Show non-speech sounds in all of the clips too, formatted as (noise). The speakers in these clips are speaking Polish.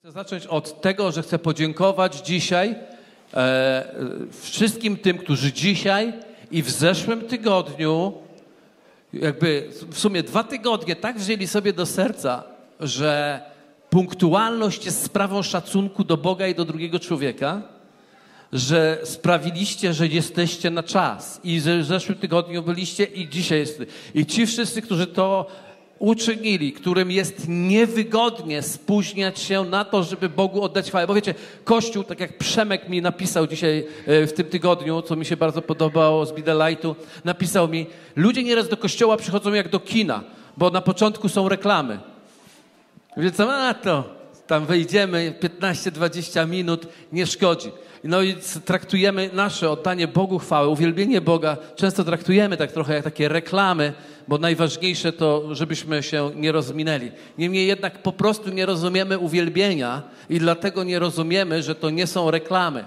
Chcę zacząć od tego, że chcę podziękować dzisiaj e, wszystkim tym, którzy dzisiaj i w zeszłym tygodniu, jakby w sumie dwa tygodnie, tak wzięli sobie do serca, że punktualność jest sprawą szacunku do Boga i do drugiego człowieka, że sprawiliście, że jesteście na czas i że w zeszłym tygodniu byliście i dzisiaj jest. I ci wszyscy, którzy to uczynili, którym jest niewygodnie spóźniać się na to, żeby Bogu oddać chwałę. Bo wiecie, Kościół, tak jak Przemek mi napisał dzisiaj e, w tym tygodniu, co mi się bardzo podobało z Bidelightu, napisał mi, ludzie nieraz do Kościoła przychodzą jak do kina, bo na początku są reklamy. Więc a to, tam wejdziemy 15-20 minut, nie szkodzi. No i traktujemy nasze oddanie Bogu chwały, uwielbienie Boga, często traktujemy tak trochę jak takie reklamy, bo najważniejsze to, żebyśmy się nie rozminęli. Niemniej jednak po prostu nie rozumiemy uwielbienia i dlatego nie rozumiemy, że to nie są reklamy.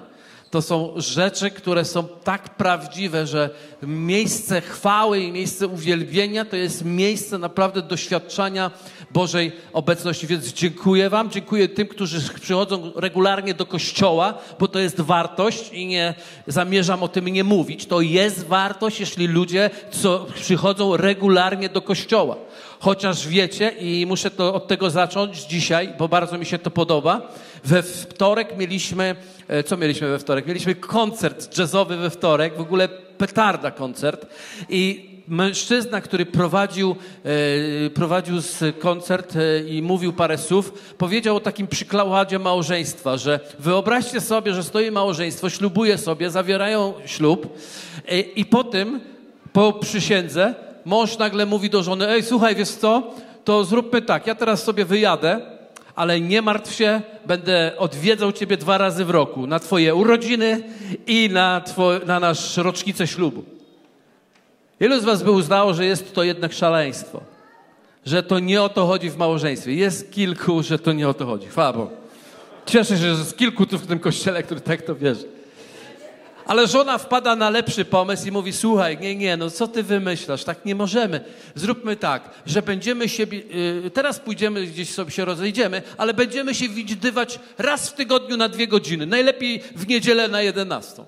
To są rzeczy, które są tak prawdziwe, że miejsce chwały i miejsce uwielbienia to jest miejsce naprawdę doświadczania Bożej obecności. Więc dziękuję Wam, dziękuję tym, którzy przychodzą regularnie do kościoła, bo to jest wartość i nie zamierzam o tym nie mówić. To jest wartość, jeśli ludzie co, przychodzą regularnie do kościoła. Chociaż wiecie, i muszę to od tego zacząć dzisiaj, bo bardzo mi się to podoba. We wtorek mieliśmy, e, co mieliśmy we wtorek? Mieliśmy koncert jazzowy we wtorek, w ogóle petarda koncert. I mężczyzna, który prowadził, e, prowadził koncert e, i mówił parę słów, powiedział o takim przykładzie małżeństwa, że wyobraźcie sobie, że stoi małżeństwo, ślubuje sobie, zawierają ślub e, i po tym, po przysiędze, mąż nagle mówi do żony, ej słuchaj, wiesz co, to zróbmy tak, ja teraz sobie wyjadę, ale nie martw się, będę odwiedzał ciebie dwa razy w roku, na twoje urodziny i na, na nasz rocznicę ślubu. Ilu z was by uznało, że jest to jednak szaleństwo? Że to nie o to chodzi w małżeństwie. Jest kilku, że to nie o to chodzi. Bogu. Cieszę się, że jest kilku tu w tym kościele, który tak to wierzy. Ale żona wpada na lepszy pomysł i mówi: Słuchaj, nie, nie, no co ty wymyślasz? Tak nie możemy. Zróbmy tak, że będziemy się. Yy, teraz pójdziemy gdzieś sobie się rozejdziemy, ale będziemy się widywać raz w tygodniu na dwie godziny. Najlepiej w niedzielę na jedenastą.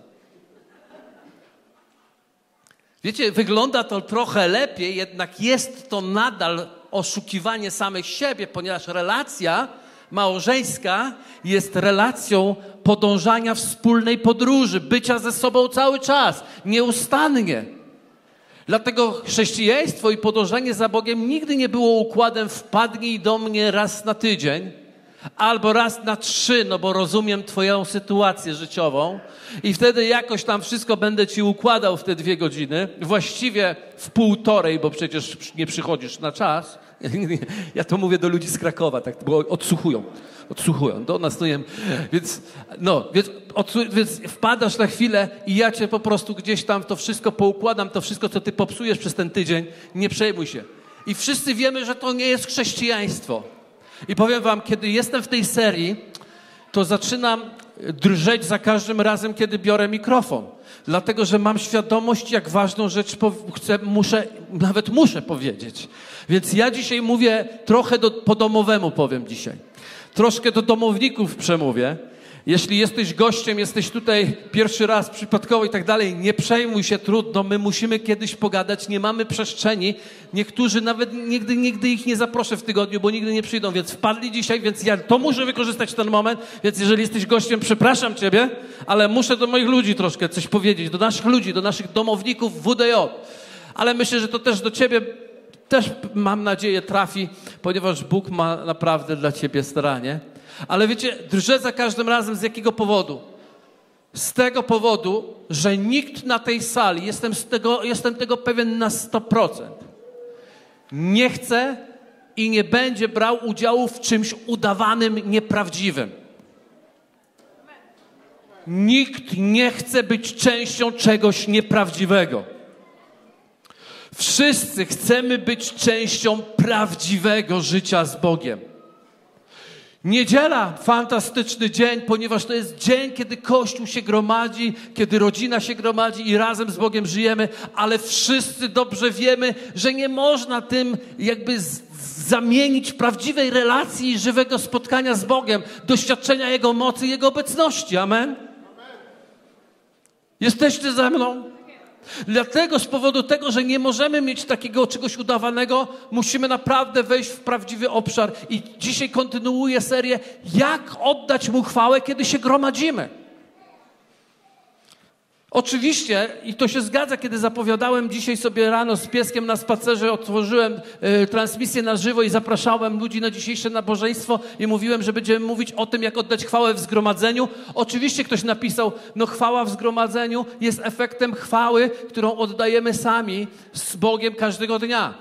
Wiecie, wygląda to trochę lepiej, jednak jest to nadal oszukiwanie samych siebie, ponieważ relacja małżeńska jest relacją podążania wspólnej podróży, bycia ze sobą cały czas, nieustannie. Dlatego chrześcijaństwo i podążanie za Bogiem nigdy nie było układem wpadnij do mnie raz na tydzień, albo raz na trzy, no bo rozumiem Twoją sytuację życiową i wtedy jakoś tam wszystko będę Ci układał w te dwie godziny, właściwie w półtorej, bo przecież nie przychodzisz na czas. (laughs) Ja to mówię do ludzi z Krakowa, tak, bo odsłuchują, odsłuchują, do nas to. Więc, no, więc, więc wpadasz na chwilę i ja Cię po prostu gdzieś tam to wszystko poukładam, to wszystko, co Ty popsujesz przez ten tydzień, nie przejmuj się. I wszyscy wiemy, że to nie jest chrześcijaństwo. I powiem wam, kiedy jestem w tej serii, to zaczynam drżeć za każdym razem, kiedy biorę mikrofon. Dlatego, że mam świadomość, jak ważną rzecz chcę, muszę, nawet muszę powiedzieć. Więc ja dzisiaj mówię trochę do, po domowemu, powiem dzisiaj. Troszkę do domowników przemówię. Jeśli jesteś gościem, jesteś tutaj pierwszy raz przypadkowo i tak dalej, nie przejmuj się, trudno, my musimy kiedyś pogadać, nie mamy przestrzeni. Niektórzy nawet nigdy, nigdy ich nie zaproszę w tygodniu, bo nigdy nie przyjdą, więc wpadli dzisiaj, więc ja to muszę wykorzystać ten moment, więc jeżeli jesteś gościem, przepraszam Ciebie, ale muszę do moich ludzi troszkę coś powiedzieć, do naszych ludzi, do naszych domowników WDJ. Ale myślę, że to też do Ciebie też mam nadzieję trafi, ponieważ Bóg ma naprawdę dla Ciebie staranie. Ale wiecie, drżę za każdym razem z jakiego powodu? Z tego powodu, że nikt na tej sali, jestem, tego, jestem tego pewien na 100%, nie chce i nie będzie brał udziału w czymś udawanym, nieprawdziwym. Nikt nie chce być częścią czegoś nieprawdziwego. Wszyscy chcemy być częścią prawdziwego życia z Bogiem. Niedziela, fantastyczny dzień, ponieważ to jest dzień, kiedy Kościół się gromadzi, kiedy rodzina się gromadzi i razem z Bogiem żyjemy, ale wszyscy dobrze wiemy, że nie można tym jakby zamienić prawdziwej relacji i żywego spotkania z Bogiem, doświadczenia Jego mocy, Jego obecności. Amen? Jesteście ze mną? Dlatego z powodu tego, że nie możemy mieć takiego czegoś udawanego, musimy naprawdę wejść w prawdziwy obszar. I dzisiaj kontynuuję serię, jak oddać Mu chwałę, kiedy się gromadzimy. Oczywiście, i to się zgadza, kiedy zapowiadałem dzisiaj sobie rano z pieskiem na spacerze, otworzyłem y, transmisję na żywo i zapraszałem ludzi na dzisiejsze nabożeństwo i mówiłem, że będziemy mówić o tym, jak oddać chwałę w zgromadzeniu. Oczywiście ktoś napisał, no chwała w zgromadzeniu jest efektem chwały, którą oddajemy sami z Bogiem każdego dnia.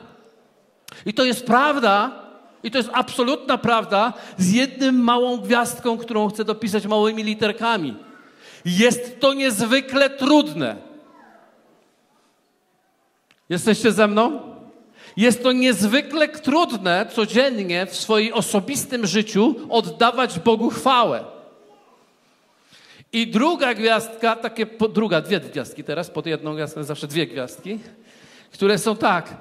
I to jest prawda, i to jest absolutna prawda, z jednym małą gwiazdką, którą chcę dopisać małymi literkami. Jest to niezwykle trudne. Jesteście ze mną? Jest to niezwykle trudne codziennie w swoim osobistym życiu oddawać Bogu chwałę. I druga gwiazdka, takie, druga, dwie gwiazdki teraz, pod jedną gwiazdką zawsze dwie gwiazdki, które są tak.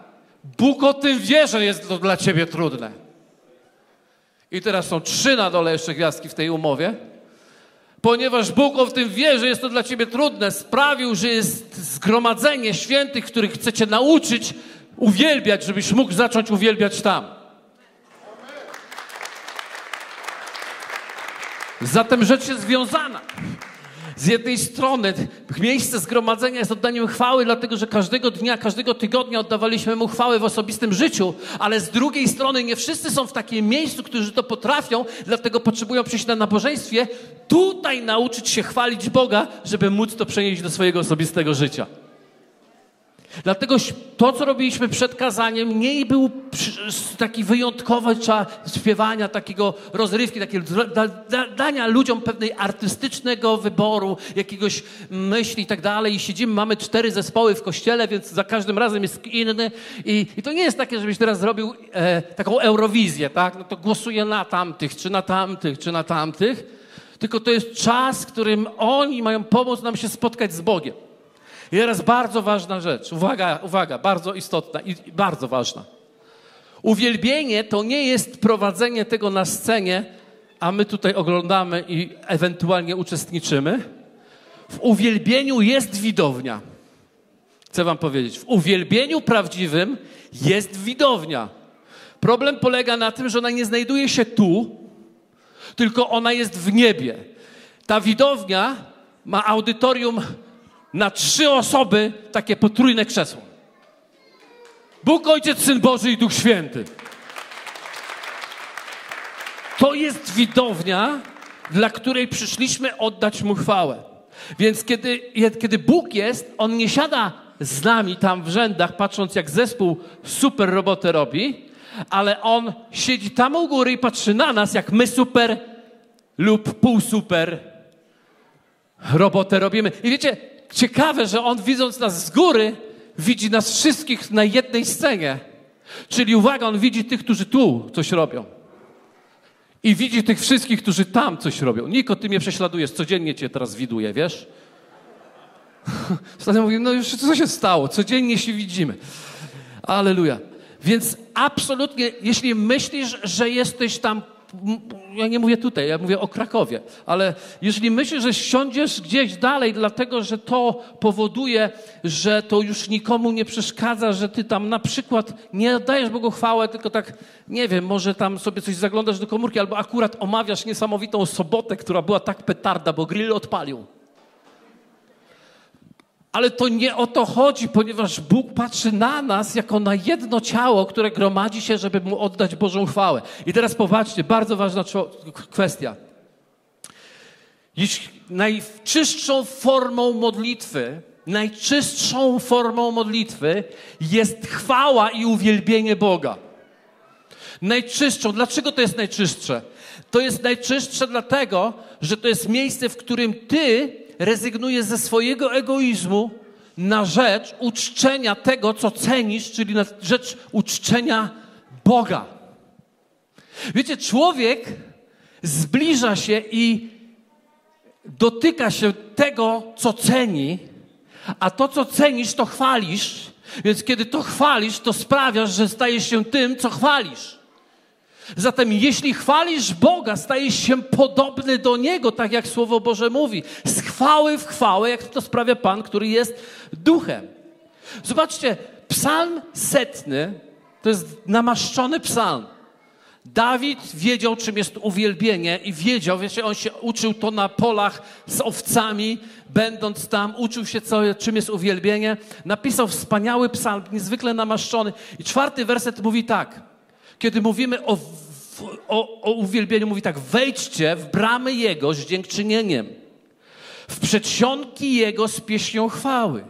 Bóg o tym wie, że jest to dla ciebie trudne. I teraz są trzy na dole jeszcze gwiazdki w tej umowie ponieważ Bóg o tym wie, że jest to dla ciebie trudne, sprawił, że jest zgromadzenie świętych, których chcecie nauczyć uwielbiać, żebyś mógł zacząć uwielbiać tam. Zatem rzecz jest związana. Z jednej strony miejsce zgromadzenia jest oddaniem chwały, dlatego że każdego dnia, każdego tygodnia oddawaliśmy mu chwałę w osobistym życiu, ale z drugiej strony nie wszyscy są w takim miejscu, którzy to potrafią, dlatego potrzebują przyjść na nabożeństwie, tutaj nauczyć się chwalić Boga, żeby móc to przenieść do swojego osobistego życia. Dlatego to, co robiliśmy przed kazaniem, nie był taki wyjątkowy czas śpiewania, takiego rozrywki, takiego dania ludziom pewnej artystycznego wyboru, jakiegoś myśli i tak dalej. I siedzimy, mamy cztery zespoły w kościele, więc za każdym razem jest inny. I, i to nie jest takie, żebyś teraz zrobił e, taką eurowizję, tak? No to głosuję na tamtych, czy na tamtych, czy na tamtych. Tylko to jest czas, w którym oni mają pomóc nam się spotkać z Bogiem. I teraz bardzo ważna rzecz. Uwaga, uwaga, bardzo istotna i bardzo ważna. Uwielbienie to nie jest prowadzenie tego na scenie, a my tutaj oglądamy i ewentualnie uczestniczymy. W uwielbieniu jest widownia. Chcę Wam powiedzieć, w uwielbieniu prawdziwym jest widownia. Problem polega na tym, że ona nie znajduje się tu, tylko ona jest w niebie. Ta widownia ma audytorium na trzy osoby takie potrójne krzesło. Bóg, Ojciec, Syn Boży i Duch Święty. To jest widownia, dla której przyszliśmy oddać Mu chwałę. Więc kiedy, kiedy Bóg jest, On nie siada z nami tam w rzędach, patrząc jak zespół super robotę robi, ale On siedzi tam u góry i patrzy na nas, jak my super lub pół super robotę robimy. I wiecie, ciekawe, że on widząc nas z góry, widzi nas wszystkich na jednej scenie. Czyli uwaga, on widzi tych, którzy tu coś robią. I widzi tych wszystkich, którzy tam coś robią. Niko, ty mnie prześladujesz, codziennie cię teraz widuję, wiesz? (laughs) Wtedy mówię, no już co się stało? Codziennie się widzimy. Aleluja. Więc absolutnie, jeśli myślisz, że jesteś tam ja nie mówię tutaj, ja mówię o Krakowie, ale jeżeli myślisz, że siądziesz gdzieś dalej, dlatego że to powoduje, że to już nikomu nie przeszkadza, że ty tam na przykład nie dajesz Bogu chwałę, tylko tak, nie wiem, może tam sobie coś zaglądasz do komórki, albo akurat omawiasz niesamowitą sobotę, która była tak petarda, bo grill odpalił. Ale to nie o to chodzi, ponieważ Bóg patrzy na nas jako na jedno ciało, które gromadzi się, żeby mu oddać Bożą chwałę. I teraz popatrzcie, bardzo ważna kwestia. Jeśli najczystszą formą modlitwy, najczystszą formą modlitwy jest chwała i uwielbienie Boga. Najczystszą. Dlaczego to jest najczystsze? To jest najczystsze dlatego, że to jest miejsce, w którym ty rezygnujesz ze swojego egoizmu na rzecz uczczenia tego, co cenisz, czyli na rzecz uczczenia Boga. Wiecie, człowiek zbliża się i dotyka się tego, co ceni, a to, co cenisz, to chwalisz. Więc kiedy to chwalisz, to sprawiasz, że stajesz się tym, co chwalisz. Zatem jeśli chwalisz Boga, stajesz się podobny do Niego, tak jak Słowo Boże mówi. Z chwały w chwałę, jak to sprawia Pan, który jest duchem. Zobaczcie, psalm setny to jest namaszczony psalm. Dawid wiedział, czym jest uwielbienie i wiedział, wiecie, on się uczył to na polach z owcami, będąc tam, uczył się, co, czym jest uwielbienie. Napisał wspaniały psalm, niezwykle namaszczony. I czwarty werset mówi tak, kiedy mówimy o, o, o uwielbieniu, mówi tak, wejdźcie w bramy Jego z dziękczynieniem, w przedsionki Jego z pieśnią chwały.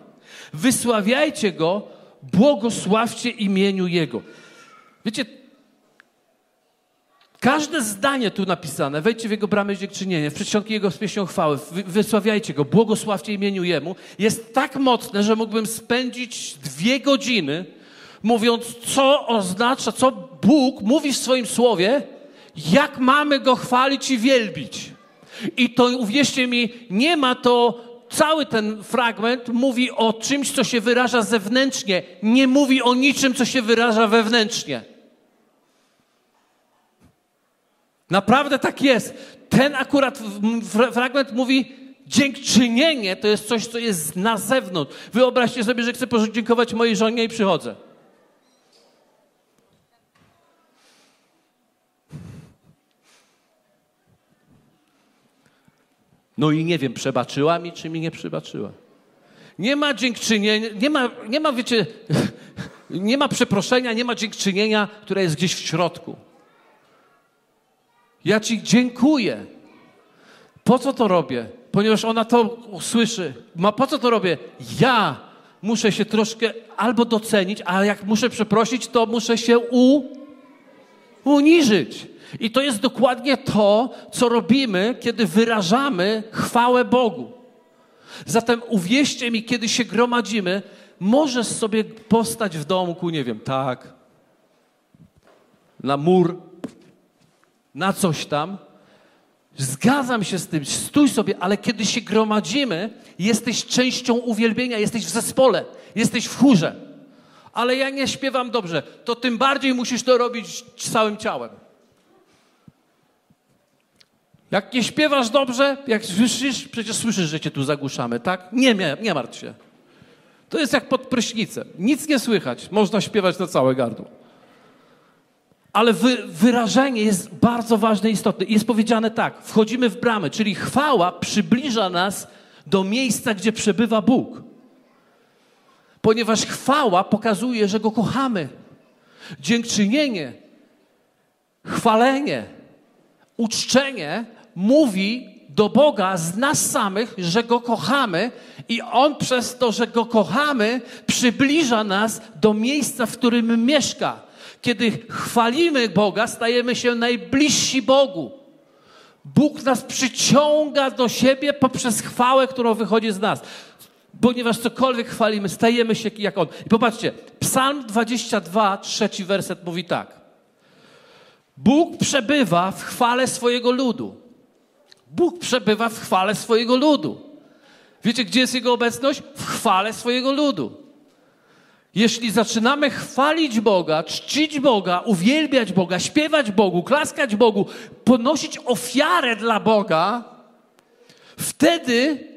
Wysławiajcie Go, błogosławcie imieniu Jego. Wiecie, Każde zdanie tu napisane, wejdźcie w Jego bramę dziękczynienia, w przedsionki Jego z pieśnią chwały, wysławiajcie Go, błogosławcie imieniu Jemu, jest tak mocne, że mógłbym spędzić dwie godziny mówiąc, co oznacza, co Bóg mówi w swoim słowie, jak mamy Go chwalić i wielbić. I to, uwierzcie mi, nie ma to, cały ten fragment mówi o czymś, co się wyraża zewnętrznie, nie mówi o niczym, co się wyraża wewnętrznie. Naprawdę tak jest. Ten akurat fragment mówi, dziękczynienie to jest coś, co jest na zewnątrz. Wyobraźcie sobie, że chcę podziękować mojej żonie i przychodzę. No i nie wiem, przebaczyła mi, czy mi nie przebaczyła. Nie ma dziękczynienia, nie ma, nie ma, wiecie, (laughs) nie ma przeproszenia, nie ma dziękczynienia, które jest gdzieś w środku. Ja Ci dziękuję. Po co to robię? Ponieważ ona to usłyszy. Ma po co to robię? Ja muszę się troszkę albo docenić, a jak muszę przeprosić, to muszę się u, uniżyć. I to jest dokładnie to, co robimy, kiedy wyrażamy chwałę Bogu. Zatem uwierzcie mi, kiedy się gromadzimy, możesz sobie postać w domku, nie wiem, tak, na mur, na coś tam. Zgadzam się z tym, stój sobie, ale kiedy się gromadzimy, jesteś częścią uwielbienia, jesteś w zespole, jesteś w chórze. Ale ja nie śpiewam dobrze, to tym bardziej musisz to robić całym ciałem. Jak nie śpiewasz dobrze, jak słyszysz, przecież słyszysz, że cię tu zagłuszamy, tak? Nie, nie, nie martw się. To jest jak pod prysznicem. Nic nie słychać. Można śpiewać na całe gardło. Ale wy, wyrażenie jest bardzo ważne i istotne. Jest powiedziane tak: wchodzimy w bramę, czyli chwała przybliża nas do miejsca, gdzie przebywa Bóg. Ponieważ chwała pokazuje, że Go kochamy. Dziękczynienie, chwalenie, uczczenie mówi do Boga z nas samych, że Go kochamy i On przez to, że Go kochamy, przybliża nas do miejsca, w którym mieszka. Kiedy chwalimy Boga, stajemy się najbliżsi Bogu. Bóg nas przyciąga do siebie poprzez chwałę, którą wychodzi z nas. Ponieważ cokolwiek chwalimy, stajemy się jak On. I popatrzcie, Psalm 22, trzeci werset mówi tak. Bóg przebywa w chwale swojego ludu. Bóg przebywa w chwale swojego ludu. Wiecie, gdzie jest Jego obecność? W chwale swojego ludu. Jeśli zaczynamy chwalić Boga, czcić Boga, uwielbiać Boga, śpiewać Bogu, klaskać Bogu, ponosić ofiarę dla Boga, wtedy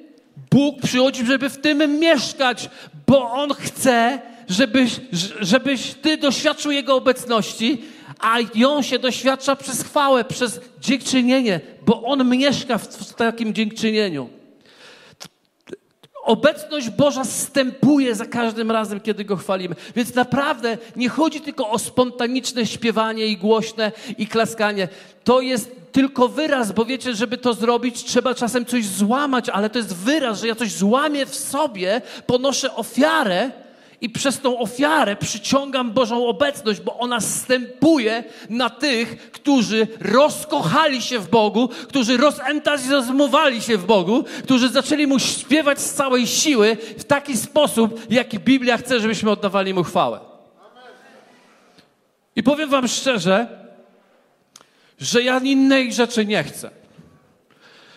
Bóg przychodzi, żeby w tym mieszkać, bo On chce, żebyś, żebyś Ty doświadczył Jego obecności, a ją się doświadcza przez chwałę, przez dziękczynienie, bo On mieszka w, takim dziękczynieniu. Obecność Boża stępuje za każdym razem, kiedy Go chwalimy. Więc naprawdę nie chodzi tylko o spontaniczne śpiewanie i głośne i klaskanie. To jest tylko wyraz, bo wiecie, żeby to zrobić, trzeba czasem coś złamać, ale to jest wyraz, że ja coś złamię w sobie, ponoszę ofiarę, i przez tą ofiarę przyciągam Bożą obecność, bo ona stępuje na tych, którzy rozkochali się w Bogu, którzy rozentuzjazmowali się w Bogu, którzy zaczęli Mu śpiewać z całej siły w taki sposób, jaki Biblia chce, żebyśmy oddawali Mu chwałę. I powiem Wam szczerze, że ja innej rzeczy nie chcę.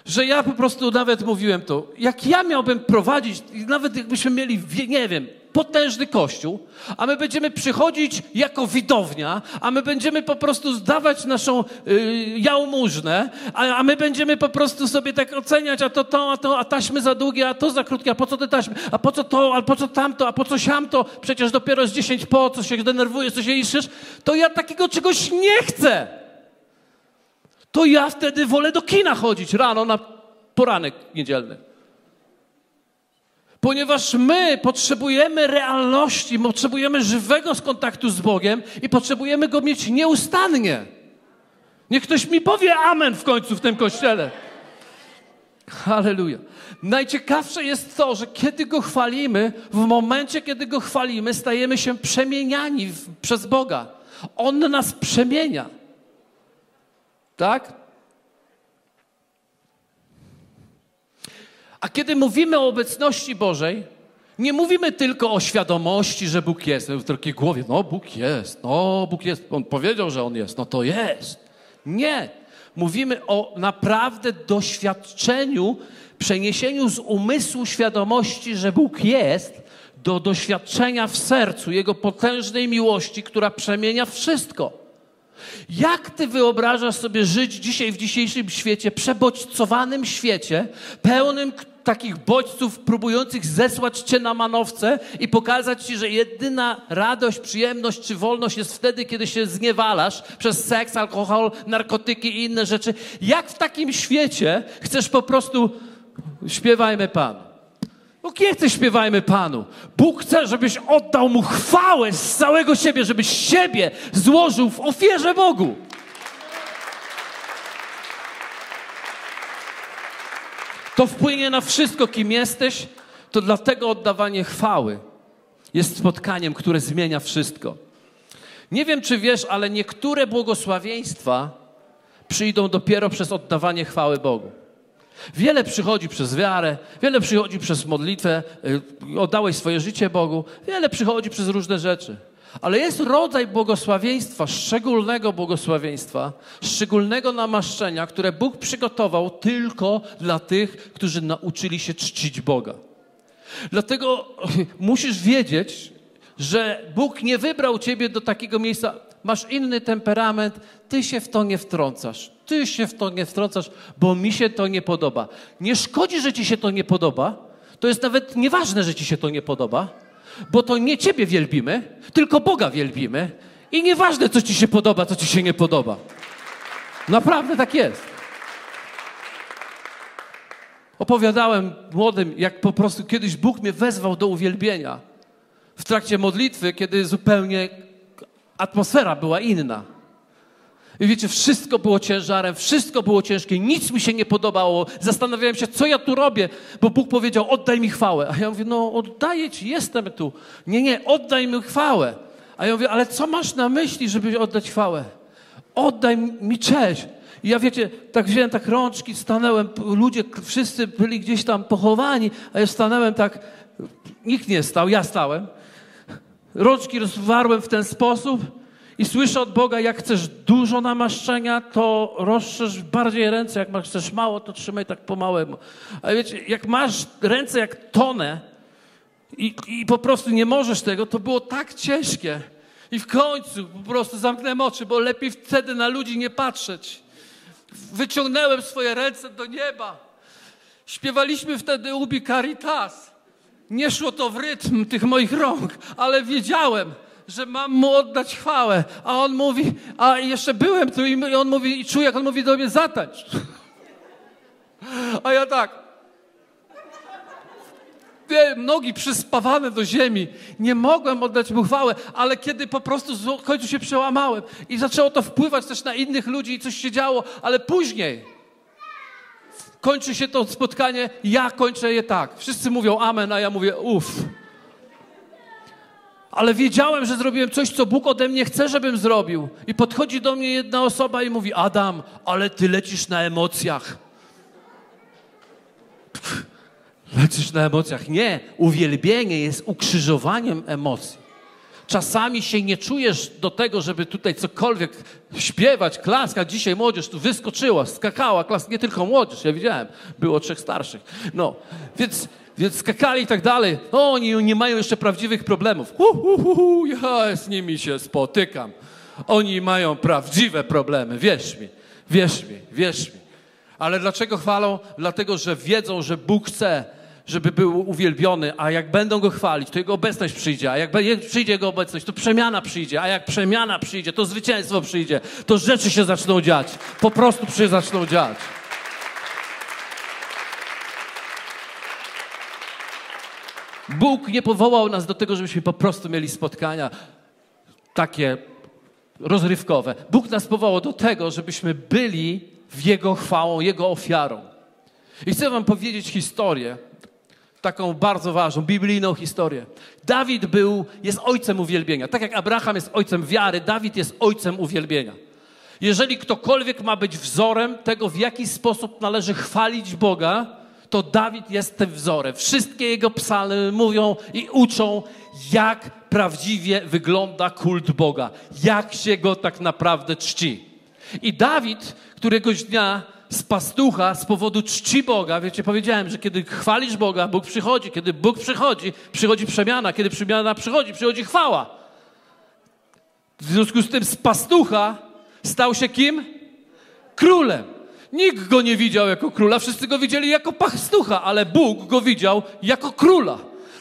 Że ja po prostu nawet mówiłem to, jak ja miałbym prowadzić, nawet jakbyśmy mieli, nie wiem, potężny kościół, a my będziemy przychodzić jako widownia, a my będziemy po prostu zdawać naszą yy, jałmużnę, a, a my będziemy po prostu sobie tak oceniać, a to to, a to, a taśmy za długie, a to za krótkie, a po co te taśmy, a po co to, a po co tamto, a po co siamto, przecież dopiero z 10 po, co się denerwuje, co się iszysz, to ja takiego czegoś nie chcę. To ja wtedy wolę do kina chodzić rano na poranek niedzielny. Ponieważ my potrzebujemy realności, potrzebujemy żywego kontaktu z Bogiem i potrzebujemy go mieć nieustannie. Niech ktoś mi powie amen w końcu w tym kościele. Halleluja. Najciekawsze jest to, że kiedy go chwalimy, w momencie, kiedy go chwalimy, stajemy się przemieniani w, przez Boga. On nas przemienia. Tak? A kiedy mówimy o obecności Bożej, nie mówimy tylko o świadomości, że Bóg jest. W takiej głowie, no Bóg jest, no Bóg jest. On powiedział, że On jest, no to jest. Nie. Mówimy o naprawdę doświadczeniu, przeniesieniu z umysłu świadomości, że Bóg jest, do doświadczenia w sercu Jego potężnej miłości, która przemienia wszystko. Jak ty wyobrażasz sobie żyć dzisiaj w dzisiejszym świecie, przebodźcowanym świecie, pełnym takich bodźców próbujących zesłać cię na manowce i pokazać ci, że jedyna radość, przyjemność czy wolność jest wtedy, kiedy się zniewalasz przez seks, alkohol, narkotyki i inne rzeczy. Jak w takim świecie chcesz po prostu śpiewajmy Pan? Bóg nie chce śpiewajmy Panu. Bóg chce, żebyś oddał Mu chwałę z całego siebie, żebyś siebie złożył w ofierze Bogu. To wpłynie na wszystko, kim jesteś. To dlatego oddawanie chwały jest spotkaniem, które zmienia wszystko. Nie wiem, czy wiesz, ale niektóre błogosławieństwa przyjdą dopiero przez oddawanie chwały Bogu. Wiele przychodzi przez wiarę, wiele przychodzi przez modlitwę, y, oddałeś swoje życie Bogu, wiele przychodzi przez różne rzeczy. Ale jest rodzaj błogosławieństwa, szczególnego błogosławieństwa, szczególnego namaszczenia, które Bóg przygotował tylko dla tych, którzy nauczyli się czcić Boga. Dlatego (laughs) musisz wiedzieć, że Bóg nie wybrał ciebie do takiego miejsca. Masz inny temperament, ty się w to nie wtrącasz. Ty się w to nie wtrącasz, bo mi się to nie podoba. Nie szkodzi, że ci się to nie podoba. To jest nawet nieważne, że ci się to nie podoba bo to nie Ciebie wielbimy, tylko Boga wielbimy i nieważne, co Ci się podoba, co Ci się nie podoba. Naprawdę tak jest. Opowiadałem młodym, jak po prostu kiedyś Bóg mnie wezwał do uwielbienia w trakcie modlitwy, kiedy zupełnie atmosfera była inna. I wiecie, wszystko było ciężarem, wszystko było ciężkie, nic mi się nie podobało. Zastanawiałem się, co ja tu robię, bo Bóg powiedział, oddaj mi chwałę. A ja mówię, no oddaję ci, jestem tu. Nie, nie, oddaj mi chwałę. A ja mówię, ale co masz na myśli, żeby oddać chwałę? Oddaj mi cześć. I ja wiecie, tak wziąłem tak rączki, stanąłem, ludzie wszyscy byli gdzieś tam pochowani, a ja stanąłem tak, nikt nie stał, ja stałem. Rączki rozwarłem w ten sposób i słyszę od Boga, jak chcesz dużo namaszczenia, to rozszerz bardziej ręce, jak chcesz mało, to trzymaj tak po małemu. A wiecie, jak masz ręce jak tonę i, i po prostu nie możesz tego, to było tak ciężkie. I w końcu po prostu zamknąłem oczy, bo lepiej wtedy na ludzi nie patrzeć. Wyciągnąłem swoje ręce do nieba. Śpiewaliśmy wtedy Ubi Caritas. Nie szło to w rytm tych moich rąk, ale wiedziałem, że mam mu oddać chwałę. A on mówi, a jeszcze byłem tu i on mówi, i czuję, jak on mówi do mnie, zatać. (laughs) A ja tak. Nogi przyspawane do ziemi. Nie mogłem oddać mu chwałę, ale kiedy po prostu w końcu się przełamałem i zaczęło to wpływać też na innych ludzi i coś się działo, ale później kończy się to spotkanie, ja kończę je tak. Wszyscy mówią amen, a ja mówię uff ale wiedziałem, że zrobiłem coś, co Bóg ode mnie chce, żebym zrobił. I podchodzi do mnie jedna osoba i mówi: Adam, ale ty lecisz na emocjach. lecisz na emocjach. Nie, uwielbienie jest ukrzyżowaniem emocji. Czasami się nie czujesz do tego, żeby tutaj cokolwiek śpiewać, klaskać. Dzisiaj młodzież tu wyskoczyła, skakała, klas... nie tylko młodzież, ja widziałem, było trzech starszych. No, więc Więc skakali i tak dalej. O, oni nie mają jeszcze prawdziwych problemów. Hu, hu, hu, hu, ja z nimi się spotykam. Oni mają prawdziwe problemy, wierz mi, wierz mi, wierz mi. Ale dlaczego chwalą? Dlatego, że wiedzą, że Bóg chce, żeby był uwielbiony, a jak będą Go chwalić, to Jego obecność przyjdzie, a jak przyjdzie Jego obecność, to przemiana przyjdzie, a jak przemiana przyjdzie, to zwycięstwo przyjdzie, to rzeczy się zaczną dziać, po prostu się zaczną dziać. Bóg nie powołał nas do tego, żebyśmy po prostu mieli spotkania takie rozrywkowe. Bóg nas powołał do tego, żebyśmy byli w Jego chwałą, Jego ofiarą. I chcę Wam powiedzieć historię, taką bardzo ważną, biblijną historię. Dawid był, jest ojcem uwielbienia. Tak jak Abraham jest ojcem wiary, Dawid jest ojcem uwielbienia. Jeżeli ktokolwiek ma być wzorem tego, w jaki sposób należy chwalić Boga, to Dawid jest tym wzorem. Wszystkie jego psalmy mówią i uczą, jak prawdziwie wygląda kult Boga, jak się go tak naprawdę czci. I Dawid któregoś dnia z pastucha z powodu czci Boga, wiecie, powiedziałem, że kiedy chwalisz Boga, Bóg przychodzi, kiedy Bóg przychodzi, przychodzi przemiana, kiedy przemiana przychodzi, przychodzi chwała. W związku z tym z pastucha stał się kim? Królem. Nikt go nie widział jako króla, wszyscy go widzieli jako pastucha, ale Bóg go widział jako króla.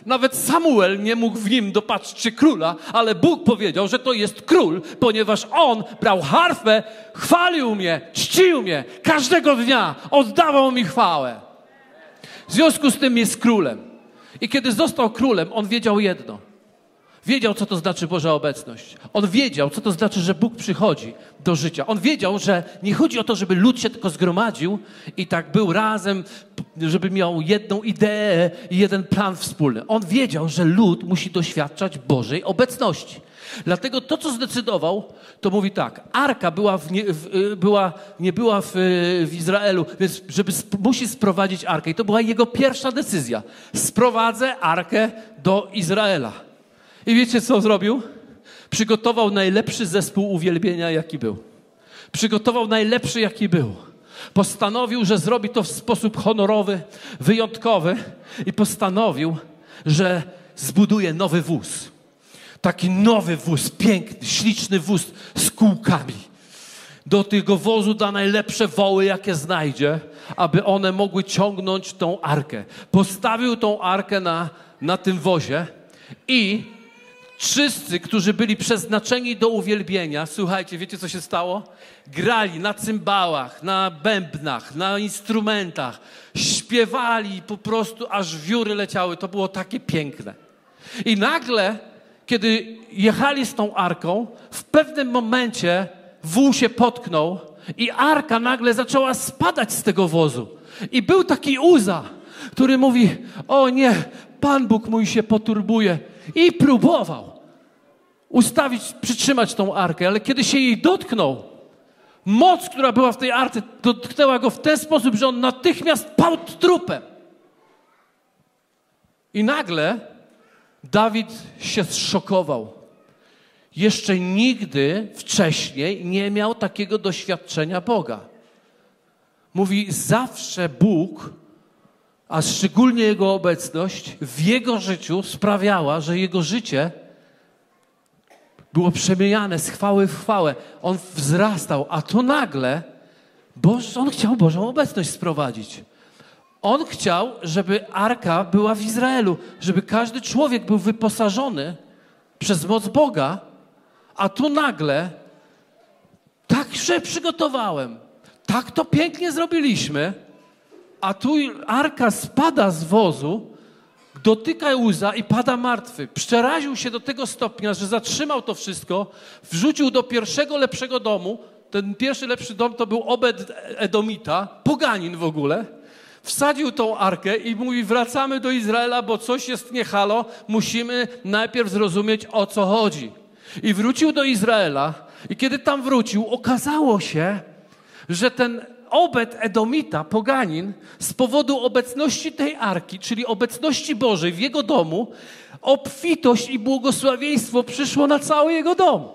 Nawet Samuel nie mógł w nim dopatrzyć się króla, ale Bóg powiedział, że to jest król, ponieważ on brał harfę, chwalił mnie, czcił mnie każdego dnia, oddawał mi chwałę. W związku z tym jest królem. I kiedy został królem, on wiedział jedno. Wiedział, co to znaczy Boża obecność. On wiedział, co to znaczy, że Bóg przychodzi do życia. On wiedział, że nie chodzi o to, żeby lud się tylko zgromadził i tak był razem, żeby miał jedną ideę i jeden plan wspólny. On wiedział, że lud musi doświadczać Bożej obecności. Dlatego to, co zdecydował, to mówi tak. Arka była, w nie, w, y, była nie była w, w, Izraelu, więc żeby sp musi sprowadzić arkę. I to była jego pierwsza decyzja. Sprowadzę arkę do Izraela. I wiecie, co zrobił? Przygotował najlepszy zespół uwielbienia, jaki był. Przygotował najlepszy, jaki był. Postanowił, że zrobi to w sposób honorowy, wyjątkowy i postanowił, że zbuduje nowy wóz. Taki nowy wóz, piękny, śliczny wóz z kółkami. Do tego wozu da najlepsze woły, jakie znajdzie, aby one mogły ciągnąć tą arkę. Postawił tą arkę na, na tym wozie i Wszyscy, którzy byli przeznaczeni do uwielbienia, słuchajcie, wiecie co się stało? Grali na cymbałach, na bębnach, na instrumentach, śpiewali po prostu, aż wióry leciały. To było takie piękne. I nagle, kiedy jechali z tą arką, w pewnym momencie wół się potknął i arka nagle zaczęła spadać z tego wozu. I był taki Uza, który mówi: O nie, Pan Bóg mój się poturbuje. I próbował ustawić, przytrzymać tą arkę, ale kiedy się jej dotknął, moc, która była w tej arce, dotknęła go w ten sposób, że on natychmiast padł trupem. I nagle Dawid się zszokował. Jeszcze nigdy wcześniej nie miał takiego doświadczenia Boga. Mówi, zawsze Bóg a szczególnie Jego obecność w Jego życiu sprawiała, że Jego życie było przemieniane z chwały w chwałę. On wzrastał, a tu nagle Boż, On chciał Bożą obecność sprowadzić. On chciał, żeby arka była w Izraelu, żeby każdy człowiek był wyposażony przez moc Boga, a tu nagle tak się przygotowałem, tak to pięknie zrobiliśmy, a tu arka spada z wozu, dotyka łza i pada martwy. Przeraził się do tego stopnia, że zatrzymał to wszystko, wrzucił do pierwszego lepszego domu. Ten pierwszy lepszy dom to był Obed Edomita, poganin w ogóle. Wsadził tą arkę i mówi: Wracamy do Izraela, bo coś jest niehalo, musimy najpierw zrozumieć o co chodzi. I wrócił do Izraela, i kiedy tam wrócił, okazało się, że ten Obed Edomita, poganin, z powodu obecności tej arki, czyli obecności Bożej w jego domu, obfitość i błogosławieństwo przyszło na cały jego dom.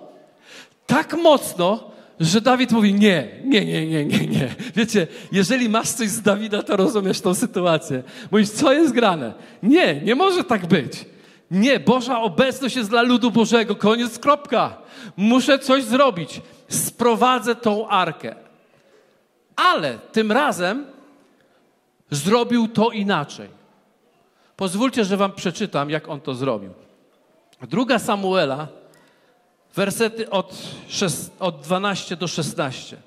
Tak mocno, że Dawid mówi nie, nie, nie, nie, nie, nie. Wiecie, jeżeli masz coś z Dawida, to rozumiesz tą sytuację. Mówisz, co jest grane? Nie, nie może tak być. Nie, Boża obecność jest dla ludu Bożego. Koniec, kropka. Muszę coś zrobić. Sprowadzę tą arkę. Ale tym razem zrobił to inaczej. Pozwólcie, że wam przeczytam, jak on to zrobił. Druga Samuela, wersety od, od 12 do 16.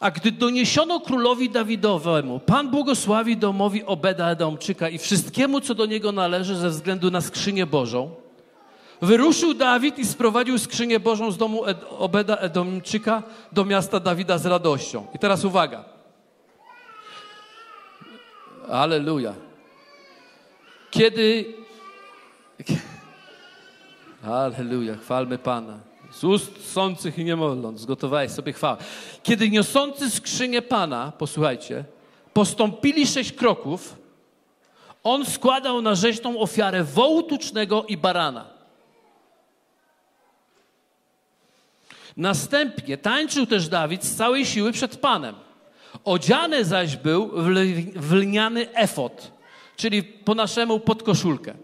A gdy doniesiono królowi Dawidowemu, Pan błogosławi domowi Obeda Edomczyka i wszystkiemu, co do niego należy ze względu na skrzynię Bożą, wyruszył Dawid i sprowadził skrzynię Bożą z domu Ed Obeda Edomczyka do miasta Dawida z radością. I teraz uwaga. Aleluja. Kiedy... Aleluja, chwalmy Pana. Z ust sących i nie modląc, zgotowałeś sobie chwałę. Kiedy niosący skrzynię Pana, posłuchajcie, postąpili sześć kroków, on składał na rzeźną ofiarę wołu tucznego i barana. Następnie tańczył też Dawid z całej siły przed Panem. Odziany zaś był w lniany efot, czyli po naszemu podkoszulkę.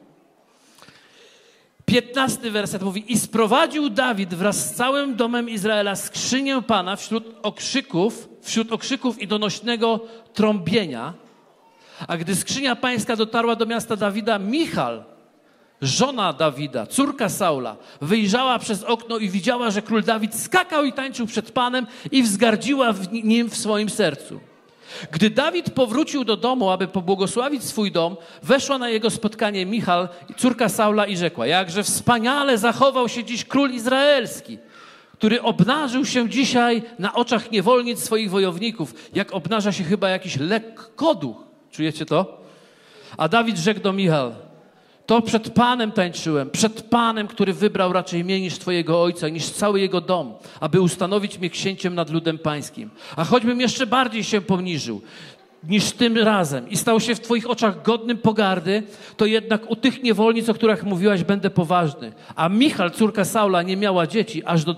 Piętnasty werset mówi: I sprowadził Dawid wraz z całym domem Izraela skrzynię Pana wśród okrzyków, wśród okrzyków i donośnego trąbienia. A gdy skrzynia pańska dotarła do miasta Dawida, Michal, żona Dawida, córka Saula, wyjrzała przez okno i widziała, że król Dawid skakał i tańczył przed Panem i wzgardziła w nim w swoim sercu. Gdy Dawid powrócił do domu, aby pobłogosławić swój dom, weszła na jego spotkanie Michal, córka Saula i rzekła, jakże wspaniale zachował się dziś król izraelski, który obnażył się dzisiaj na oczach niewolnic swoich wojowników, jak obnaża się chyba jakiś lekkoduch. Czujecie to? A Dawid rzekł do Michal, to przed Panem tańczyłem, przed Panem, który wybrał raczej mnie niż Twojego ojca, niż cały jego dom, aby ustanowić mnie księciem nad ludem pańskim. A choćbym jeszcze bardziej się poniżył niż tym razem i stał się w Twoich oczach godnym pogardy, to jednak u tych niewolnic, o których mówiłaś, będę poważny. A Michal, córka Saula, nie miała dzieci aż do,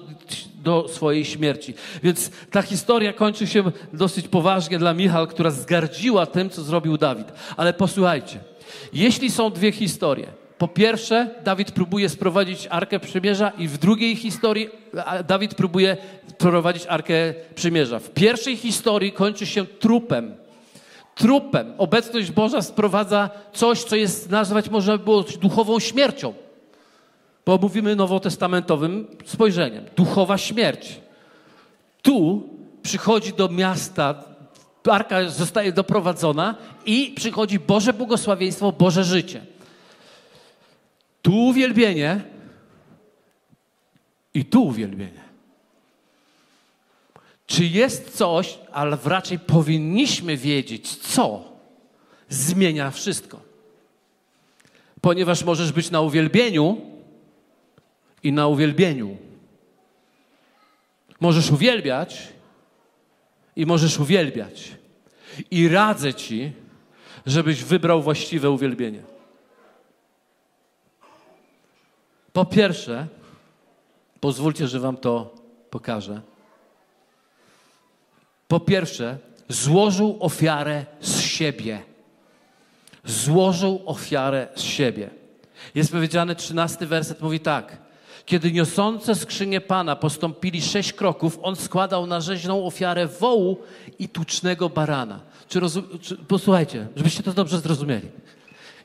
do swojej śmierci. Więc ta historia kończy się dosyć poważnie dla Michal, która zgardziła tym, co zrobił Dawid. Ale posłuchajcie. Jeśli są dwie historie, po pierwsze, Dawid próbuje sprowadzić Arkę Przymierza i w drugiej historii Dawid próbuje prowadzić Arkę Przymierza. W pierwszej historii kończy się trupem. Trupem. Obecność Boża sprowadza coś, co jest nazwać można było duchową śmiercią. Bo mówimy nowotestamentowym spojrzeniem. Duchowa śmierć. Tu przychodzi do miasta arka zostaje doprowadzona i przychodzi Boże błogosławieństwo, Boże życie. Tu uwielbienie i tu uwielbienie. Czy jest coś, ale raczej powinniśmy wiedzieć, co zmienia wszystko? Ponieważ możesz być na uwielbieniu i na uwielbieniu. Możesz uwielbiać i możesz uwielbiać. I radzę Ci, żebyś wybrał właściwe uwielbienie. Po pierwsze, pozwólcie, że Wam to pokażę. Po pierwsze, złożył ofiarę z siebie. Złożył ofiarę z siebie. Jest powiedziane, trzynasty werset mówi tak. Kiedy niosące skrzynię Pana postąpili sześć kroków, on składał na rzeźną ofiarę wołu i tucznego barana. Czy, czy posłuchajcie, żebyście to dobrze zrozumieli.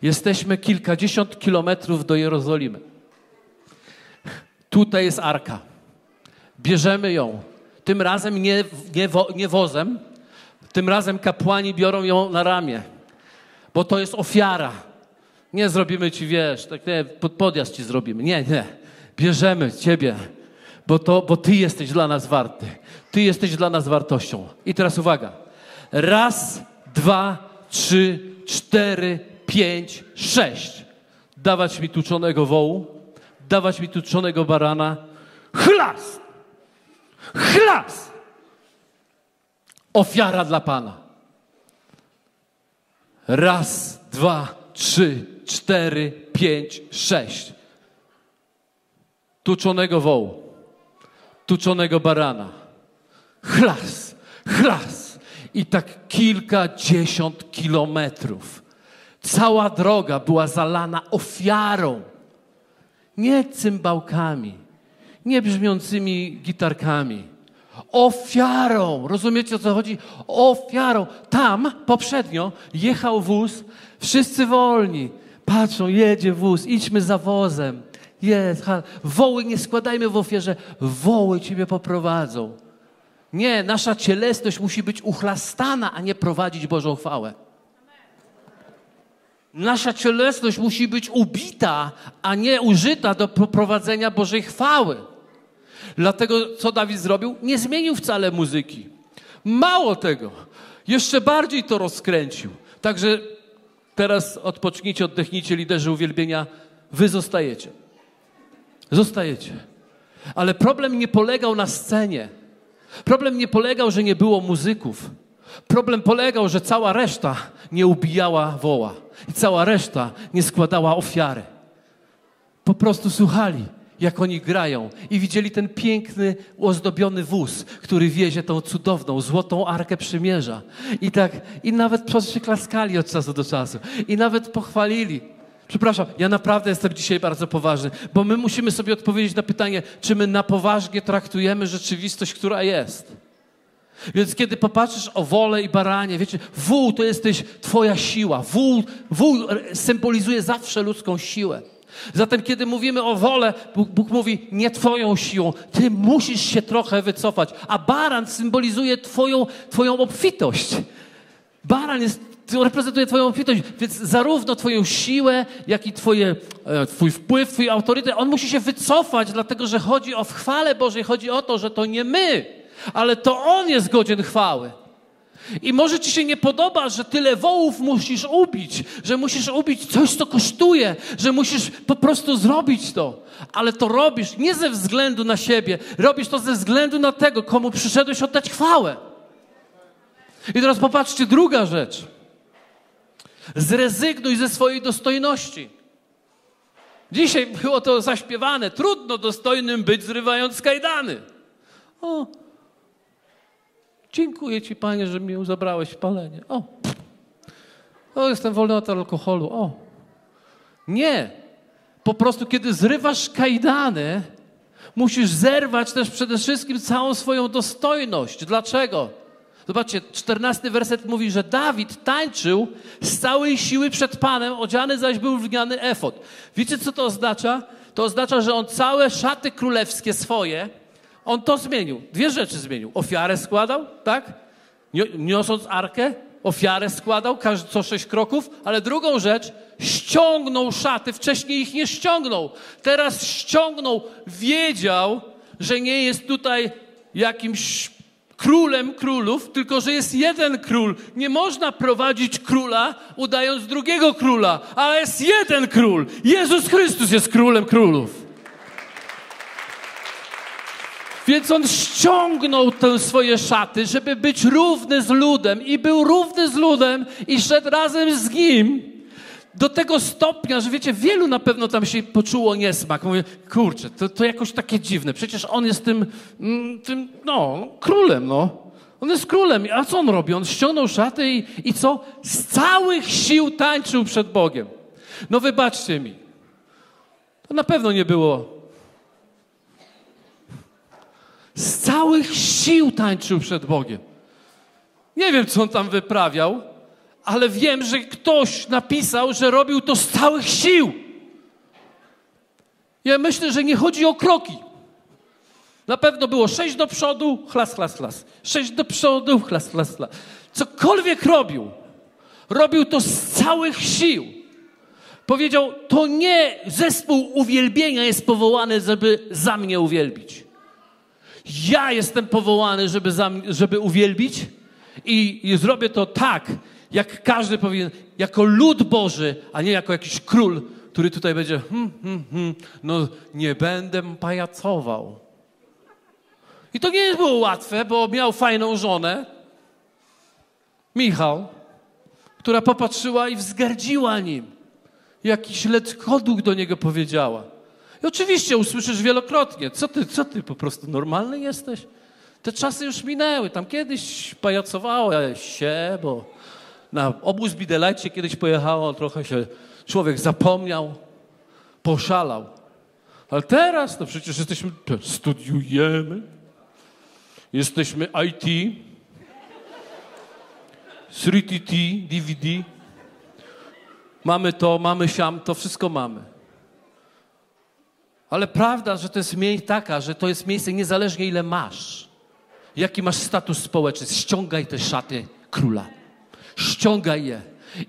Jesteśmy kilkadziesiąt kilometrów do Jerozolimy. Tutaj jest arka. Bierzemy ją. Tym razem nie, nie, wo, nie wozem, tym razem kapłani biorą ją na ramię, bo to jest ofiara. Nie zrobimy ci, wiesz, tak nie, podjazd ci zrobimy. Nie, nie bierzemy Ciebie, bo, to, bo Ty jesteś dla nas warty. Ty jesteś dla nas wartością. I teraz uwaga. Raz, dwa, trzy, cztery, pięć, sześć. Dawać mi tuczonego wołu, dawać mi tuczonego barana. Chlas! Chlas! Ofiara dla Pana. Raz, dwa, trzy, cztery, pięć, sześć tuczonego wołu. tuczonego barana. Chlas, chlas. I tak kilkadziesiąt kilometrów. Cała droga była zalana ofiarą. Nie cymbałkami, nie brzmiącymi gitarkami. Ofiarą. Rozumiecie o co chodzi? Ofiarą. Tam poprzednio jechał wóz, wszyscy wolni. Patrzą, jedzie wóz, idźmy za wozem. Jest, woły nie składajmy w ofierze, woły ciebie poprowadzą. Nie, nasza cielesność musi być uchlastana, a nie prowadzić Bożą chwałę. Nasza cielesność musi być ubita, a nie użyta do prowadzenia Bożej chwały. Dlatego, co Dawid zrobił? Nie zmienił wcale muzyki. Mało tego, jeszcze bardziej to rozkręcił. Także teraz odpocznijcie, oddechnijcie, liderzy uwielbienia. Wy zostajecie. Zostajecie. Ale problem nie polegał na scenie. Problem nie polegał, że nie było muzyków. Problem polegał, że cała reszta nie ubijała woła i cała reszta nie składała ofiary. Po prostu słuchali, jak oni grają i widzieli ten piękny, ozdobiony wóz, który wiezie tą cudowną, złotą Arkę Przymierza. I tak, i nawet przyklaskali od czasu do czasu. I nawet pochwalili. Przepraszam, ja naprawdę jestem dzisiaj bardzo poważny, bo my musimy sobie odpowiedzieć na pytanie, czy my na poważnie traktujemy rzeczywistość, która jest. Więc kiedy popatrzysz o wolę i baranie, wiecie, wół to jesteś twoja siła. Wół, wół symbolizuje zawsze ludzką siłę. Zatem, kiedy mówimy o wolę, Bóg, Bóg, mówi nie Twoją siłą, Ty musisz się trochę wycofać, a baran symbolizuje Twoją, twoją obfitość. Baran jest, reprezentuje Twoją obfitość, więc zarówno Twoją siłę, jak i twoje, e, Twój wpływ, Twój autorytet, on musi się wycofać, dlatego że chodzi o chwale Bożej, chodzi o to, że to nie my, ale to On jest godzien chwały. I może ci się nie podoba, że tyle wołów musisz ubić, że musisz ubić coś, co kosztuje, że musisz po prostu zrobić to. Ale to robisz nie ze względu na siebie, robisz to ze względu na tego, komu przyszedłeś oddać chwałę. I teraz popatrzcie, druga rzecz. Zrezygnuj ze swojej dostojności. Dzisiaj było to zaśpiewane. Trudno dostojnym być, zrywając kajdany. O, Dziękuję Ci, Panie, że mi zabrałeś palenie. O, o jestem wolny od alkoholu. O, nie. Po prostu, kiedy zrywasz kajdany, musisz zerwać też przede wszystkim całą swoją dostojność. Dlaczego? Zobaczcie, czternasty werset mówi, że Dawid tańczył z całej siły przed Panem, odziany zaś był w lniany efot. Wiecie, co to oznacza? To oznacza, że on całe szaty królewskie swoje, on to zmienił. Dwie rzeczy zmienił. Ofiarę składał, tak? Niosąc arkę, ofiarę składał, każdy co sześć kroków, ale drugą rzecz, ściągnął szaty, wcześniej ich nie ściągnął. Teraz ściągnął, wiedział, że nie jest tutaj jakimś królem królów, tylko że jest jeden król. Nie można prowadzić króla, udając drugiego króla, ale jest jeden król. Jezus Chrystus jest królem królów. Więc on ściągnął te swoje szaty, żeby być równy z ludem i był równy z ludem i szedł razem z nim do tego stopnia, że wiecie, wielu na pewno tam się poczuło niesmak. Mówię, kurczę, to, to jakoś takie dziwne. Przecież on jest tym, mm, tym no, królem, no. On jest królem. A co on robi? On ściągnął szaty i, i co? Z całych sił tańczył przed Bogiem. No wybaczcie mi. To na pewno nie było z całych sił tańczył przed Bogiem. Nie wiem, co on tam wyprawiał, ale wiem, że ktoś napisał, że robił to z całych sił. Ja myślę, że nie chodzi o kroki. Na pewno było sześć do przodu, chlas, chlas, chlas. Sześć do przodu, chlas, chlas, chlas. Cokolwiek robił, robił to z całych sił. Powiedział, to nie zespół uwielbienia jest powołany, żeby za mnie uwielbić. Ja jestem powołany, żeby, żeby uwielbić i, i zrobię to tak, jak każdy powinien, jako lud Boży, a nie jako jakiś król, który tutaj będzie, hmm, hmm, hmm, no nie będę pajacował. I to nie było łatwe, bo miał fajną żonę, Michał, która popatrzyła i wzgardziła nim. Jakiś letkoduk do niego powiedziała. I oczywiście usłyszysz wielokrotnie, co ty, co ty po prostu normalny jesteś? Te czasy już minęły. Tam kiedyś pajacowałeś się, bo na obóz Bidelajcie kiedyś pojechało, trochę się człowiek zapomniał, poszalał. Ale teraz to przecież jesteśmy, studiujemy, jesteśmy IT, 3TT, DVD, mamy to, mamy siam, to wszystko mamy. Ale prawda, że to jest taka, że to jest miejsce niezależnie ile masz, jaki masz status społeczny, ściągaj te szaty króla. Ściągaj je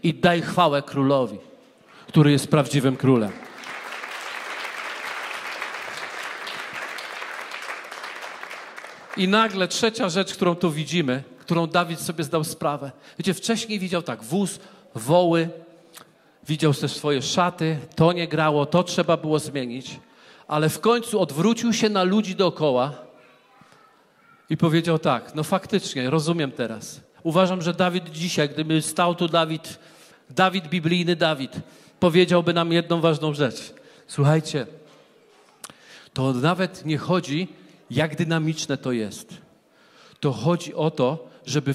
i daj chwałę królowi, który jest prawdziwym królem. I nagle trzecia rzecz, którą tu widzimy, którą Dawid sobie zdał sprawę. Wiecie, wcześniej widział tak wóz, woły, widział te swoje szaty, to nie grało, to trzeba było zmienić, ale w końcu odwrócił się na ludzi dookoła i powiedział tak, no faktycznie, rozumiem teraz. Uważam, że Dawid dzisiaj, gdyby stał tu Dawid, Dawid, biblijny Dawid, powiedziałby nam jedną ważną rzecz. Słuchajcie, to nawet nie chodzi, jak dynamiczne to jest. To chodzi o to, żeby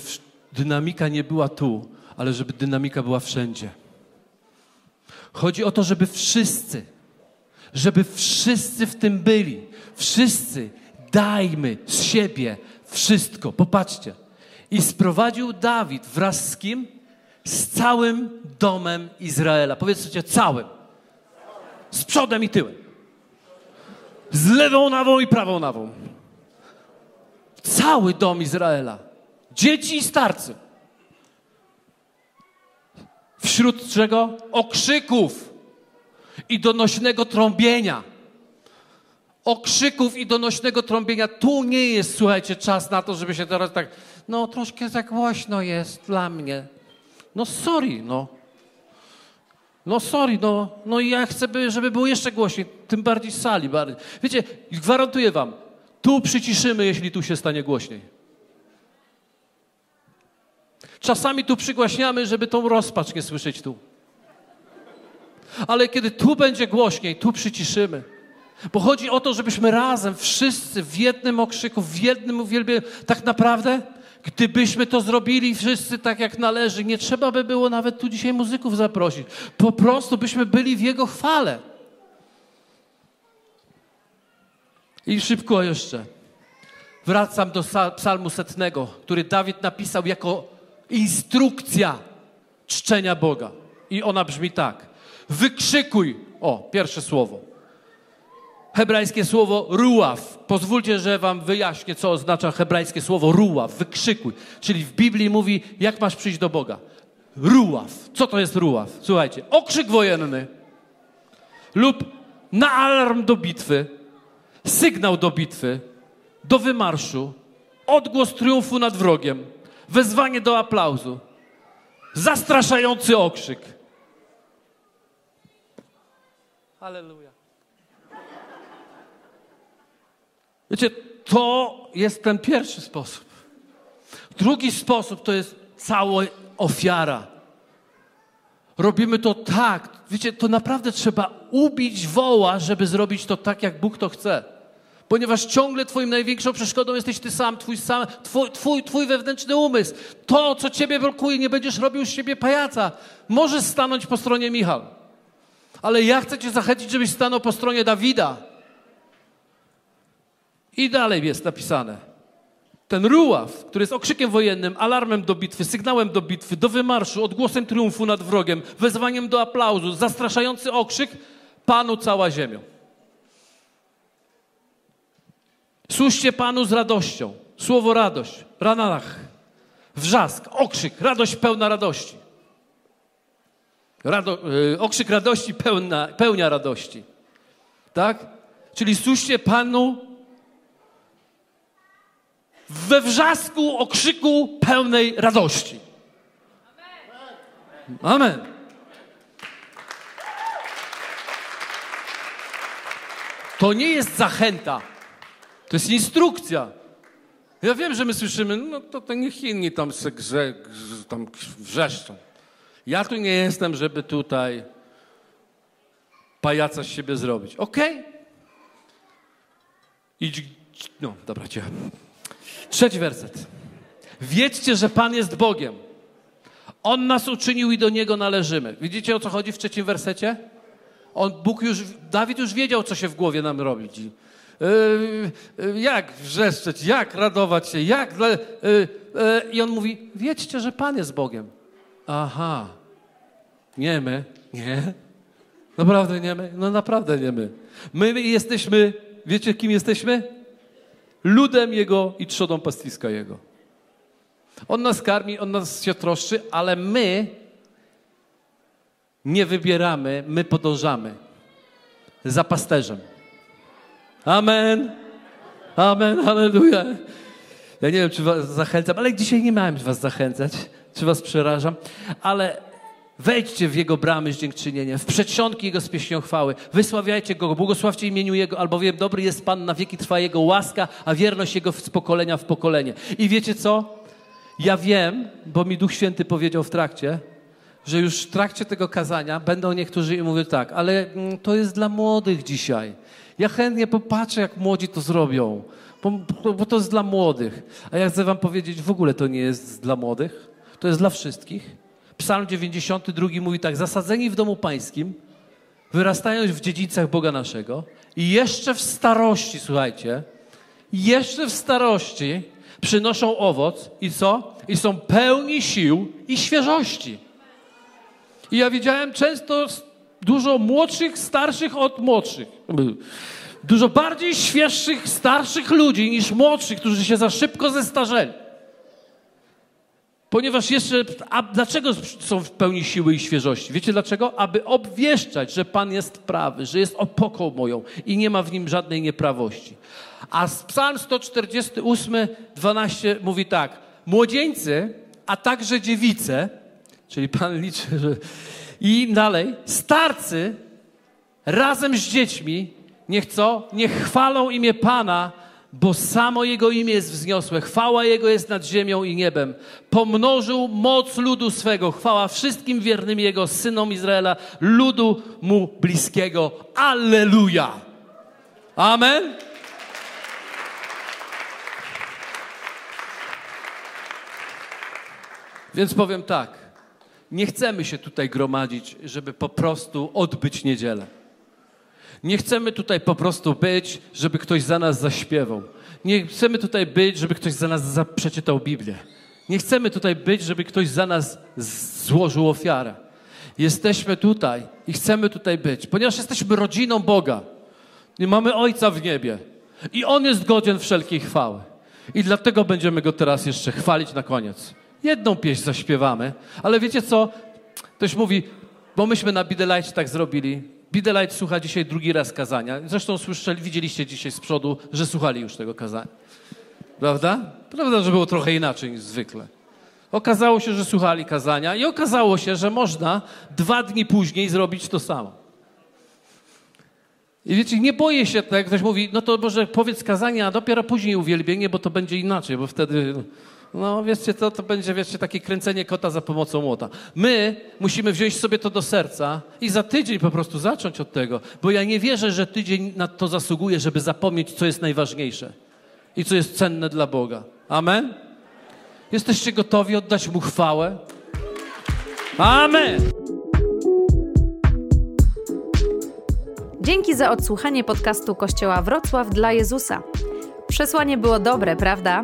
dynamika nie była tu, ale żeby dynamika była wszędzie. Chodzi o to, żeby wszyscy, żeby wszyscy w tym byli. Wszyscy dajmy z siebie wszystko. Popatrzcie. I sprowadził Dawid wraz z kim? Z całym domem Izraela. Powiedzcie całym. Z przodem i tyłem. Z lewą nawą i prawą nawą. Cały dom Izraela. Dzieci i starcy. Wśród czego? Okrzyków i donośnego trąbienia. Okrzyków i donośnego trąbienia. Tu nie jest, słuchajcie, czas na to, żeby się teraz tak, no troszkę za głośno jest dla mnie. No sorry, no. No sorry, no, no ja chcę, żeby było jeszcze głośniej, tym bardziej z sali. Bardziej. Wiecie, gwarantuję wam, tu przyciszymy, jeśli tu się stanie głośniej. Czasami tu przygłaśniamy, żeby tą rozpacz nie słyszeć tu. Ale kiedy tu będzie głośniej, tu przyciszymy. Bo chodzi o to, żebyśmy razem, wszyscy w jednym okrzyku, w jednym uwielbieniu, tak naprawdę, gdybyśmy to zrobili wszyscy tak jak należy, nie trzeba by było nawet tu dzisiaj muzyków zaprosić. Po prostu byśmy byli w Jego chwale. I szybko jeszcze. Wracam do psalmu setnego, który Dawid napisał jako instrukcja czczenia Boga. I ona brzmi tak. Wykrzykuj. O, pierwsze słowo. Hebrajskie słowo ruław. Pozwólcie, że wam wyjaśnię, co oznacza hebrajskie słowo ruław. Wykrzykuj. Czyli w Biblii mówi, jak masz przyjść do Boga. Ruław. Co to jest ruław? Słuchajcie. Okrzyk wojenny lub na alarm do bitwy, sygnał do bitwy, do wymarszu, odgłos triumfu nad wrogiem, wezwanie do aplauzu, zastraszający okrzyk. Halleluja. Wiecie, to jest ten pierwszy sposób. Drugi sposób to jest cała ofiara. Robimy to tak. Wiecie, to naprawdę trzeba ubić woła, żeby zrobić to tak, jak Bóg to chce. Ponieważ ciągle twoim największą przeszkodą jesteś ty sam, twój, sam twój, twój, twój wewnętrzny umysł. To, co ciebie blokuje, nie będziesz robił z siebie pajaca. Możesz stanąć po stronie Michał. Ale ja chcę cię zachęcić, żebyś stanął po stronie Dawida. I dalej jest napisane. Ten ruław, który jest okrzykiem wojennym, alarmem do bitwy, sygnałem do bitwy, do wymarszu, odgłosem triumfu nad wrogiem, wezwaniem do aplauzu, zastraszający okrzyk, Panu cała ziemią. Służcie Panu z radością. Słowo radość, ranach, wrzask, okrzyk, radość pełna radości. Rado, yy, okrzyk radości pełna, pełnia radości. Tak? Czyli służcie Panu we wrzasku, okrzyku pełnej radości. Amen. To nie jest zachęta. To jest instrukcja. Ja wiem, że my słyszymy, no to, to niech inni tam se grze, grze, tam wrzeszczą. Ja tu nie jestem, żeby tutaj pajaca z siebie zrobić. Okej? Okay? Idź, no, dobra, cię. Trzeci werset. Wiedzcie, że Pan jest Bogiem. On nas uczynił i do Niego należymy. Widzicie, o co chodzi w trzecim wersecie? On, Bóg już, Dawid już wiedział, co się w głowie nam robić. Yy, yy, jak wrzeszczeć, jak radować się, jak... Yy, yy, I on mówi, wiedzcie, że Pan jest Bogiem. Aha. Nie my. Nie. Naprawdę nie my? No naprawdę nie my. My jesteśmy, wiecie kim jesteśmy? Ludem Jego i trzodą pastwiska Jego. On nas karmi, On nas się troszczy, ale my nie wybieramy, my podążamy za pasterzem. Amen. Amen, halleluja. Ja nie wiem, czy was zachęcam, ale dzisiaj nie miałem was zachęcać, czy was przerażam, ale Wejdźcie w Jego bramy z dziękczynieniem, w przedsionki Jego z pieśnią chwały. Wysławiajcie Go, błogosławcie imieniu Jego, albowiem dobry jest Pan, na wieki trwa Jego łaska, a wierność Jego z pokolenia w pokolenie. I wiecie co? Ja wiem, bo mi Duch Święty powiedział w trakcie, że już w trakcie tego kazania będą niektórzy i mówią tak, ale mm, to jest dla młodych dzisiaj. Ja chętnie popatrzę, jak młodzi to zrobią, bo, bo to jest dla młodych. A ja chcę wam powiedzieć, w ogóle to nie jest dla młodych, to jest dla wszystkich. Psalm 92 mówi tak: Zasadzeni w domu pańskim, wyrastając w dziedzińcach Boga naszego i jeszcze w starości, słuchajcie, jeszcze w starości przynoszą owoc i co? I są pełni sił i świeżości. I ja widziałem często dużo młodszych, starszych od młodszych. Dużo bardziej świeższych, starszych ludzi niż młodszych, którzy się za szybko zestarzeli. Ponieważ jeszcze, a dlaczego są w pełni siły i świeżości? Wiecie dlaczego? Aby obwieszczać, że Pan jest prawy, że jest opoką moją i nie ma w nim żadnej nieprawości. A Psalm 148, 12 mówi tak. Młodzieńcy, a także dziewice, czyli Pan liczy, że... I dalej, starcy razem z dziećmi, niech co? Niech chwalą imię Pana, bo samo Jego imię jest wzniosłe, chwała Jego jest nad ziemią i niebem. Pomnożył moc ludu swego, chwała wszystkim wiernym Jego, synom Izraela, ludu Mu bliskiego. Alleluja! Amen! Więc powiem tak, nie chcemy się tutaj gromadzić, żeby po prostu odbyć niedzielę. Nie chcemy tutaj po prostu być, żeby ktoś za nas zaśpiewał. Nie chcemy tutaj być, żeby ktoś za nas przeczytał Biblię. Nie chcemy tutaj być, żeby ktoś za nas złożył ofiarę. Jesteśmy tutaj i chcemy tutaj być, ponieważ jesteśmy rodziną Boga. I mamy Ojca w niebie. I On jest godzien wszelkiej chwały. I dlatego będziemy Go teraz jeszcze chwalić na koniec. Jedną pieśń zaśpiewamy, ale wiecie co? Ktoś mówi, bo myśmy na Bidelajcie tak zrobili. Bidelite słucha dzisiaj drugi raz kazania. Zresztą słyszeli, widzieliście dzisiaj z przodu, że słuchali już tego kazania. Prawda? Prawda, że było trochę inaczej niż zwykle. Okazało się, że słuchali kazania i okazało się, że można dwa dni później zrobić to samo. I wiecie, nie boję się tak, ktoś mówi, no to może powiedz kazania, a dopiero później uwielbienie, bo to będzie inaczej, bo wtedy no wiecie co, to będzie wiecie, takie kręcenie kota za pomocą młota. My musimy wziąć sobie to do serca i za tydzień po prostu zacząć od tego, bo ja nie wierzę, że tydzień na to zasługuje, żeby zapomnieć, co jest najważniejsze i co jest cenne dla Boga. Amen? Jesteście gotowi oddać Mu chwałę? Amen! Dzięki za odsłuchanie podcastu Kościoła Wrocław dla Jezusa. Przesłanie było dobre, prawda?